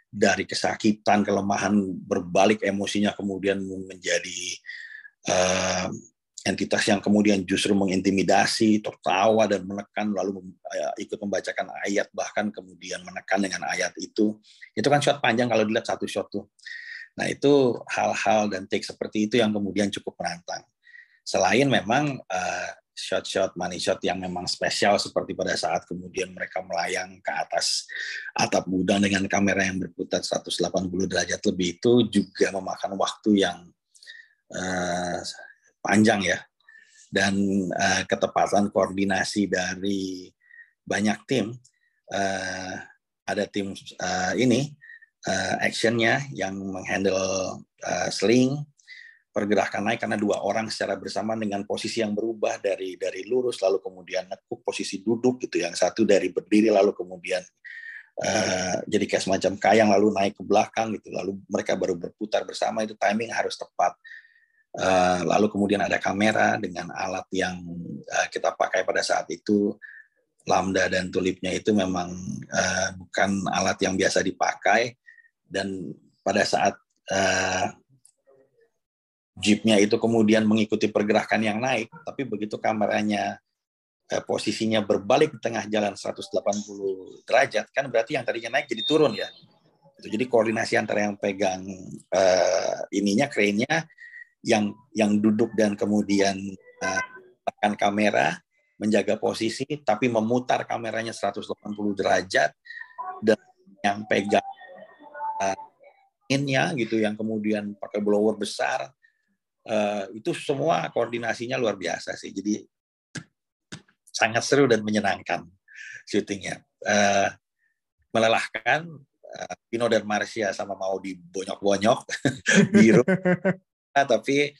dari kesakitan, kelemahan berbalik emosinya kemudian menjadi uh, entitas yang kemudian justru mengintimidasi, tertawa dan menekan lalu uh, ikut membacakan ayat bahkan kemudian menekan dengan ayat itu. Itu kan shot panjang kalau dilihat satu shot tuh. Nah itu hal-hal dan take seperti itu yang kemudian cukup menantang. Selain memang uh, shot-shot money shot yang memang spesial seperti pada saat kemudian mereka melayang ke atas atap gudang dengan kamera yang berputar 180 derajat lebih itu juga memakan waktu yang uh, panjang ya. Dan uh, ketepatan koordinasi dari banyak tim uh, ada tim uh, ini uh, actionnya yang menghandle uh, sling pergerakan naik karena dua orang secara bersama dengan posisi yang berubah dari dari lurus lalu kemudian nekuk posisi duduk gitu yang satu dari berdiri lalu kemudian uh, jadi kayak semacam kayang lalu naik ke belakang gitu. Lalu mereka baru berputar bersama itu timing harus tepat. Uh, lalu kemudian ada kamera dengan alat yang uh, kita pakai pada saat itu. Lambda dan tulipnya itu memang uh, bukan alat yang biasa dipakai. Dan pada saat uh, jeepnya itu kemudian mengikuti pergerakan yang naik, tapi begitu kameranya uh, posisinya berbalik di tengah jalan 180 derajat, kan berarti yang tadinya naik jadi turun ya. Jadi koordinasi antara yang pegang uh, ininya crane-nya, yang yang duduk dan kemudian uh, tekan kamera, menjaga posisi, tapi memutar kameranya 180 derajat, dan yang pegang innya gitu yang kemudian pakai blower besar uh, itu semua koordinasinya luar biasa sih. Jadi sangat seru dan menyenangkan syutingnya. Uh, melelahkan uh, Pino dan Marcia sama mau dibonyok-bonyok biru nah, tapi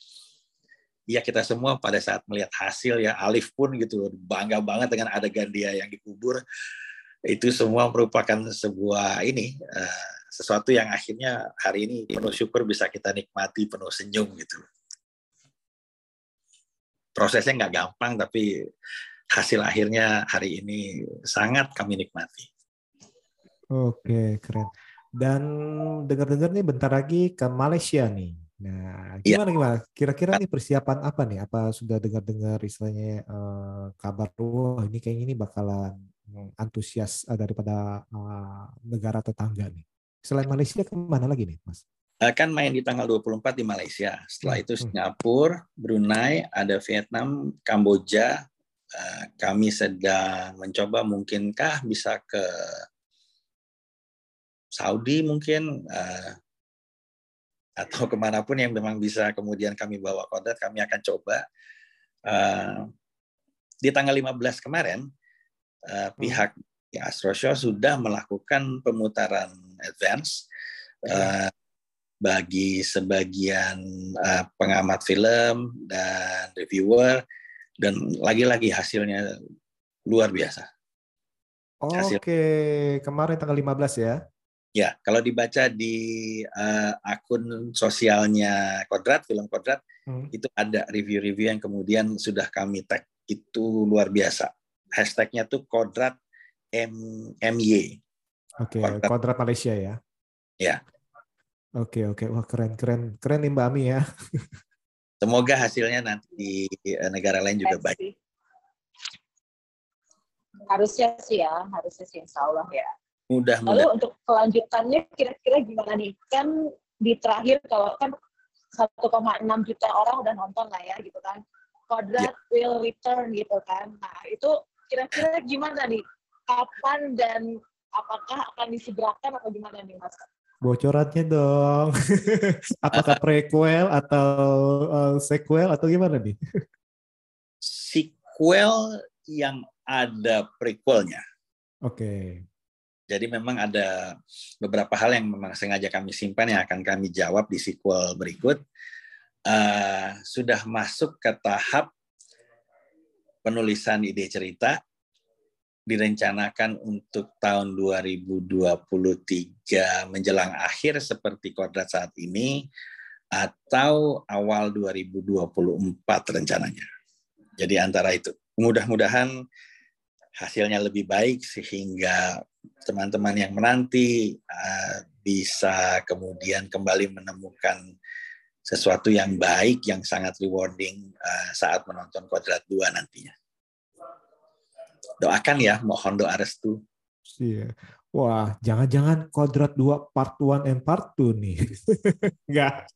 ya kita semua pada saat melihat hasil ya Alif pun gitu bangga banget dengan adegan dia yang dikubur. Itu semua merupakan sebuah ini sesuatu yang akhirnya hari ini penuh syukur bisa kita nikmati penuh senyum gitu. Prosesnya nggak gampang tapi hasil akhirnya hari ini sangat kami nikmati. Oke, keren. Dan dengar-dengar nih bentar lagi ke Malaysia nih. Nah, iya. gimana ya. gimana? Kira-kira nih persiapan apa nih? Apa sudah dengar-dengar istilahnya uh, kabar wah ini kayak ini bakalan antusias eh, daripada uh, negara tetangga nih? Selain Malaysia ke mana lagi nih, Mas? Akan main di tanggal 24 di Malaysia. Setelah hmm, itu hmm. Singapura, Brunei, ada Vietnam, Kamboja. Eh, kami sedang mencoba mungkinkah bisa ke Saudi mungkin eh, atau ke mana pun yang memang bisa kemudian kami bawa kodrat kami akan coba. Eh, di tanggal 15 kemarin hmm. pihak Astro Show sudah melakukan pemutaran advance uh, bagi sebagian uh, pengamat film dan reviewer dan lagi-lagi hasilnya luar biasa. Hasil. Oke, kemarin tanggal 15 ya. Ya, kalau dibaca di uh, akun sosialnya Kodrat, film Kodrat, hmm. itu ada review-review yang kemudian sudah kami tag. Itu luar biasa. Hashtagnya tuh Kodrat M MY. Oke, okay, Malaysia ya. Ya. Oke oke wah keren keren keren nih Mbak Ami ya. Semoga hasilnya nanti di eh, negara lain juga baik. Harusnya sih ya, harusnya sih insya Allah ya. Mudah Lalu untuk kelanjutannya kira-kira gimana nih? Kan di terakhir kalau kan 1,6 juta orang udah nonton lah ya gitu kan. Kodrat yeah. will return gitu kan. Nah itu kira-kira gimana nih? Kapan dan apakah akan disegerakan atau gimana nih Mas? Bocorannya dong. apakah prequel atau uh, sequel atau gimana nih? Sequel yang ada prequelnya. Oke. Okay. Jadi memang ada beberapa hal yang memang sengaja kami simpan yang akan kami jawab di sequel berikut. Uh, sudah masuk ke tahap penulisan ide cerita direncanakan untuk tahun 2023 menjelang akhir seperti kodrat saat ini atau awal 2024 rencananya. Jadi antara itu. Mudah-mudahan hasilnya lebih baik sehingga teman-teman yang menanti uh, bisa kemudian kembali menemukan sesuatu yang baik yang sangat rewarding uh, saat menonton Kodrat 2 nantinya. Doakan ya, mohon doa restu. Iya. Wah, jangan-jangan Kodrat 2 part 1 and part 2 nih. Enggak.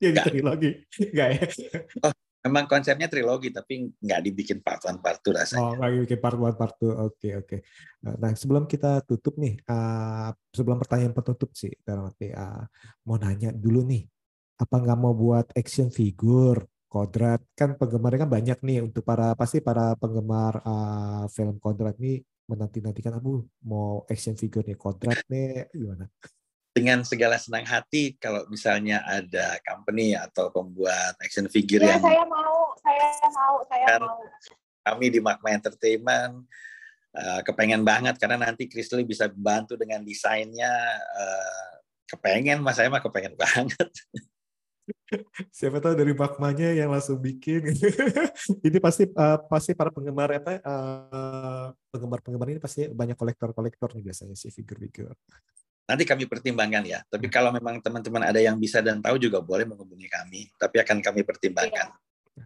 Jadi Enggak. trilogi. Enggak ya? Oh, memang konsepnya trilogi tapi nggak dibikin part one part two rasanya. Oh, nggak dibikin part one part two. Oke okay, oke. Okay. Nah sebelum kita tutup nih, uh, sebelum pertanyaan penutup sih, dalam arti uh, mau nanya dulu nih, apa nggak mau buat action figure Kodrat kan penggemarnya kan banyak nih untuk para pasti para penggemar uh, film Kodrat nih menanti nantikan abu mau action figure nih Kodrat nih gimana? dengan segala senang hati kalau misalnya ada company atau pembuat action figure ya, yang saya mau, saya mau, saya kan, mau. Kami di Magma Entertainment uh, kepengen banget karena nanti Krisli bisa bantu dengan desainnya. Uh, kepengen, mas saya mah kepengen banget. Siapa tahu dari Magmanya yang langsung bikin. ini pasti uh, pasti para penggemar apa uh, penggemar-penggemar ini pasti banyak kolektor-kolektor nih biasanya sih figur-figur. Nanti kami pertimbangkan ya. Tapi hmm. kalau memang teman-teman ada yang bisa dan tahu juga boleh menghubungi kami. Tapi akan kami pertimbangkan. Iya.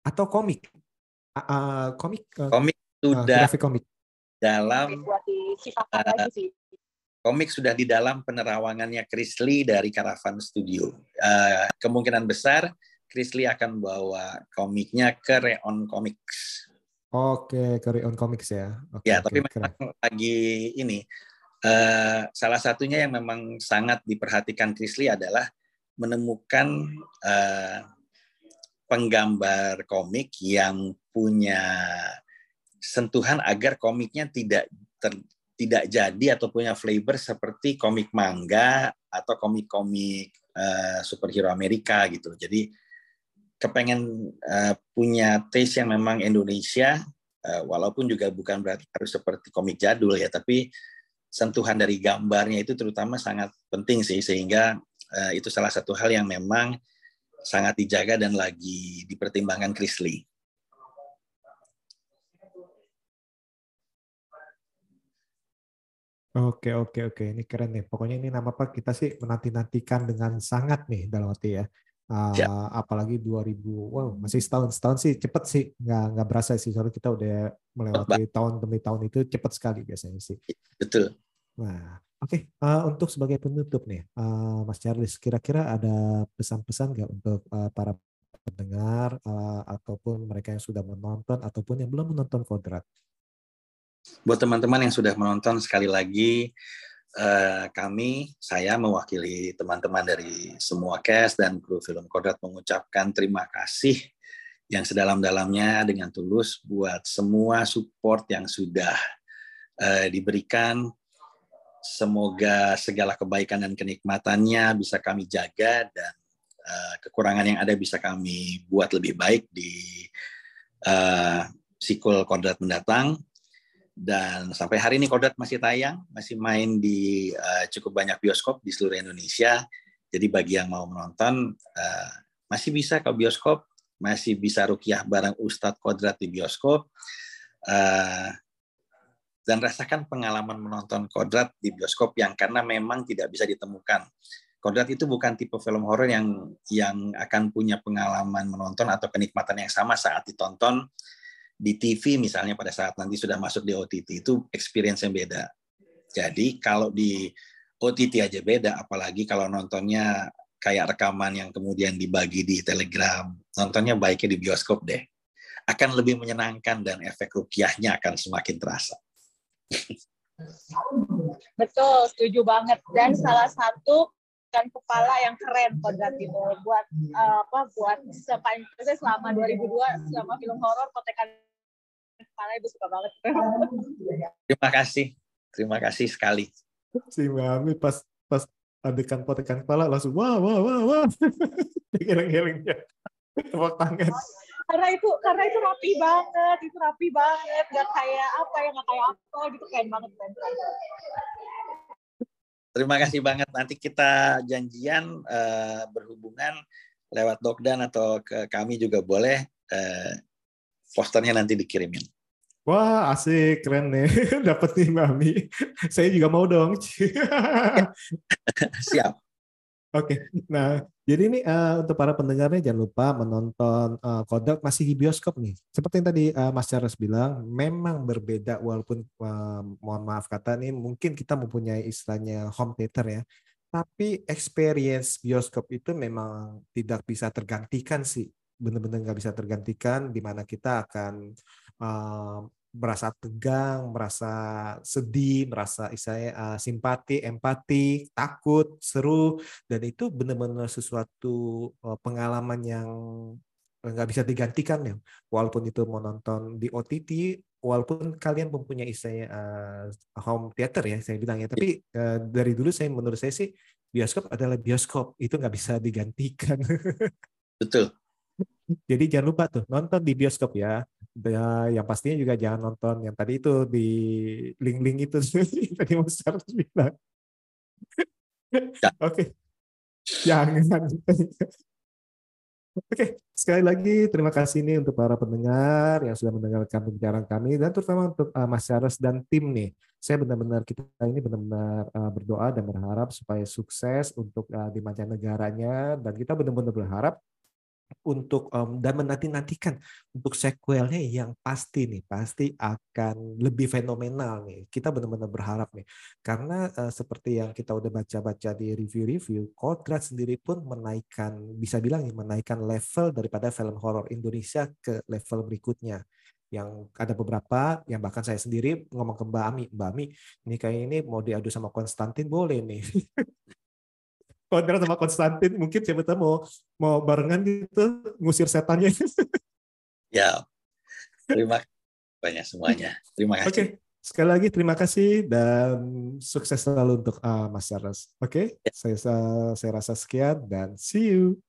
Atau komik. Uh, komik. Uh, komik sudah. Uh, komik. Dalam. Uh, komik sudah di dalam penerawangannya Chris Lee dari Caravan Studio. Uh, kemungkinan besar Chris Lee akan bawa komiknya ke Reon Comics. Oke, ke Reon Comics ya. Oke, ya, tapi memang lagi ini Uh, salah satunya yang memang sangat diperhatikan Krisli adalah menemukan uh, penggambar komik yang punya sentuhan agar komiknya tidak ter, tidak jadi atau punya flavor seperti komik manga atau komik-komik uh, superhero Amerika gitu. Jadi kepengen uh, punya taste yang memang Indonesia, uh, walaupun juga bukan berarti harus seperti komik jadul ya, tapi sentuhan dari gambarnya itu terutama sangat penting sih sehingga uh, itu salah satu hal yang memang sangat dijaga dan lagi dipertimbangkan Chris Oke oke oke ini keren nih. Pokoknya ini nama apa kita sih menanti nantikan dengan sangat nih dalam arti ya. Uh, ya. apalagi 2000 wow masih setahun setahun sih cepet sih nggak nggak berasa sih soalnya kita udah melewati tahun demi tahun itu cepet sekali biasanya sih betul Nah, oke. Okay. Uh, untuk sebagai penutup nih, uh, Mas Charles, kira-kira ada pesan-pesan nggak untuk uh, para pendengar uh, ataupun mereka yang sudah menonton ataupun yang belum menonton Kodrat? Buat teman-teman yang sudah menonton, sekali lagi uh, kami, saya mewakili teman-teman dari semua cast dan kru film Kodrat mengucapkan terima kasih yang sedalam-dalamnya dengan tulus buat semua support yang sudah uh, diberikan Semoga segala kebaikan dan kenikmatannya bisa kami jaga dan uh, kekurangan yang ada bisa kami buat lebih baik di uh, sikul Kodrat mendatang. Dan sampai hari ini Kodrat masih tayang, masih main di uh, cukup banyak bioskop di seluruh Indonesia. Jadi bagi yang mau menonton, uh, masih bisa ke bioskop, masih bisa rukiah bareng Ustadz Kodrat di bioskop. Uh, dan rasakan pengalaman menonton kodrat di bioskop yang karena memang tidak bisa ditemukan Kodrat itu bukan tipe film horor yang yang akan punya pengalaman menonton atau kenikmatan yang sama saat ditonton di TV misalnya pada saat nanti sudah masuk di OTT itu experience yang beda. Jadi kalau di OTT aja beda, apalagi kalau nontonnya kayak rekaman yang kemudian dibagi di Telegram, nontonnya baiknya di bioskop deh. Akan lebih menyenangkan dan efek rupiahnya akan semakin terasa. Betul, setuju banget. Dan salah satu kan kepala yang keren kodrat itu buat uh, apa buat sepanjang selama 2002 selama film horor kotekan kepala itu suka banget. Terima kasih, terima kasih sekali. Si Mami pas pas adegan potekan kepala langsung wah wah wah wah. Geleng-gelengnya tepuk tangan. Karena itu karena itu rapi banget itu rapi banget. Gak kayak apa ya gak kayak apa gitu keren banget keren, Terima kasih banget. Nanti kita janjian uh, berhubungan lewat Dokdan atau ke kami juga boleh. Uh, posternya nanti dikirimin. Wah, asik, keren nih. Dapat nih Mami. Saya juga mau dong. Siap. Oke, nah jadi ini uh, untuk para pendengarnya jangan lupa menonton uh, Kodak masih di bioskop nih. Seperti yang tadi uh, Mas Charles bilang, memang berbeda walaupun uh, mohon maaf kata nih mungkin kita mempunyai istilahnya home theater ya, tapi experience bioskop itu memang tidak bisa tergantikan sih, benar-benar nggak bisa tergantikan di mana kita akan merasa tegang, merasa sedih, merasa istilahnya uh, simpati, empati, takut, seru, dan itu benar-benar sesuatu uh, pengalaman yang nggak bisa digantikan ya. Walaupun itu mau nonton di OTT, walaupun kalian mempunyai istilahnya uh, home theater ya, saya bilang ya. Tapi uh, dari dulu saya menurut saya sih bioskop adalah bioskop, itu nggak bisa digantikan. Betul. Jadi jangan lupa tuh nonton di bioskop ya. Yang pastinya juga jangan nonton yang tadi itu di link-link itu tadi Mas Charles bilang. Ya. Oke. Jangan. Oke, sekali lagi terima kasih nih untuk para pendengar yang sudah mendengarkan pembicaraan kami dan terutama untuk uh, Mas Charles dan tim nih. Saya benar-benar kita ini benar-benar uh, berdoa dan berharap supaya sukses untuk uh, di mancanegaranya dan kita benar-benar berharap untuk um, dan menanti-nantikan untuk sequelnya yang pasti nih pasti akan lebih fenomenal nih. Kita benar-benar berharap nih. Karena uh, seperti yang kita udah baca-baca di review-review Kodrat sendiri pun menaikkan bisa bilang nih menaikkan level daripada film horor Indonesia ke level berikutnya. Yang ada beberapa yang bahkan saya sendiri ngomong ke Mbak Ami Mbak Ami ini kayak ini mau diadu sama Konstantin boleh nih Kodrat sama Konstantin mungkin siapa tahu mau mau barengan gitu ngusir setannya. ya. Terima kasih banyak semuanya. Terima kasih. Oke. Okay. Sekali lagi terima kasih dan sukses selalu untuk uh, Mas Charles. Oke, okay? ya. saya saya rasa sekian dan see you.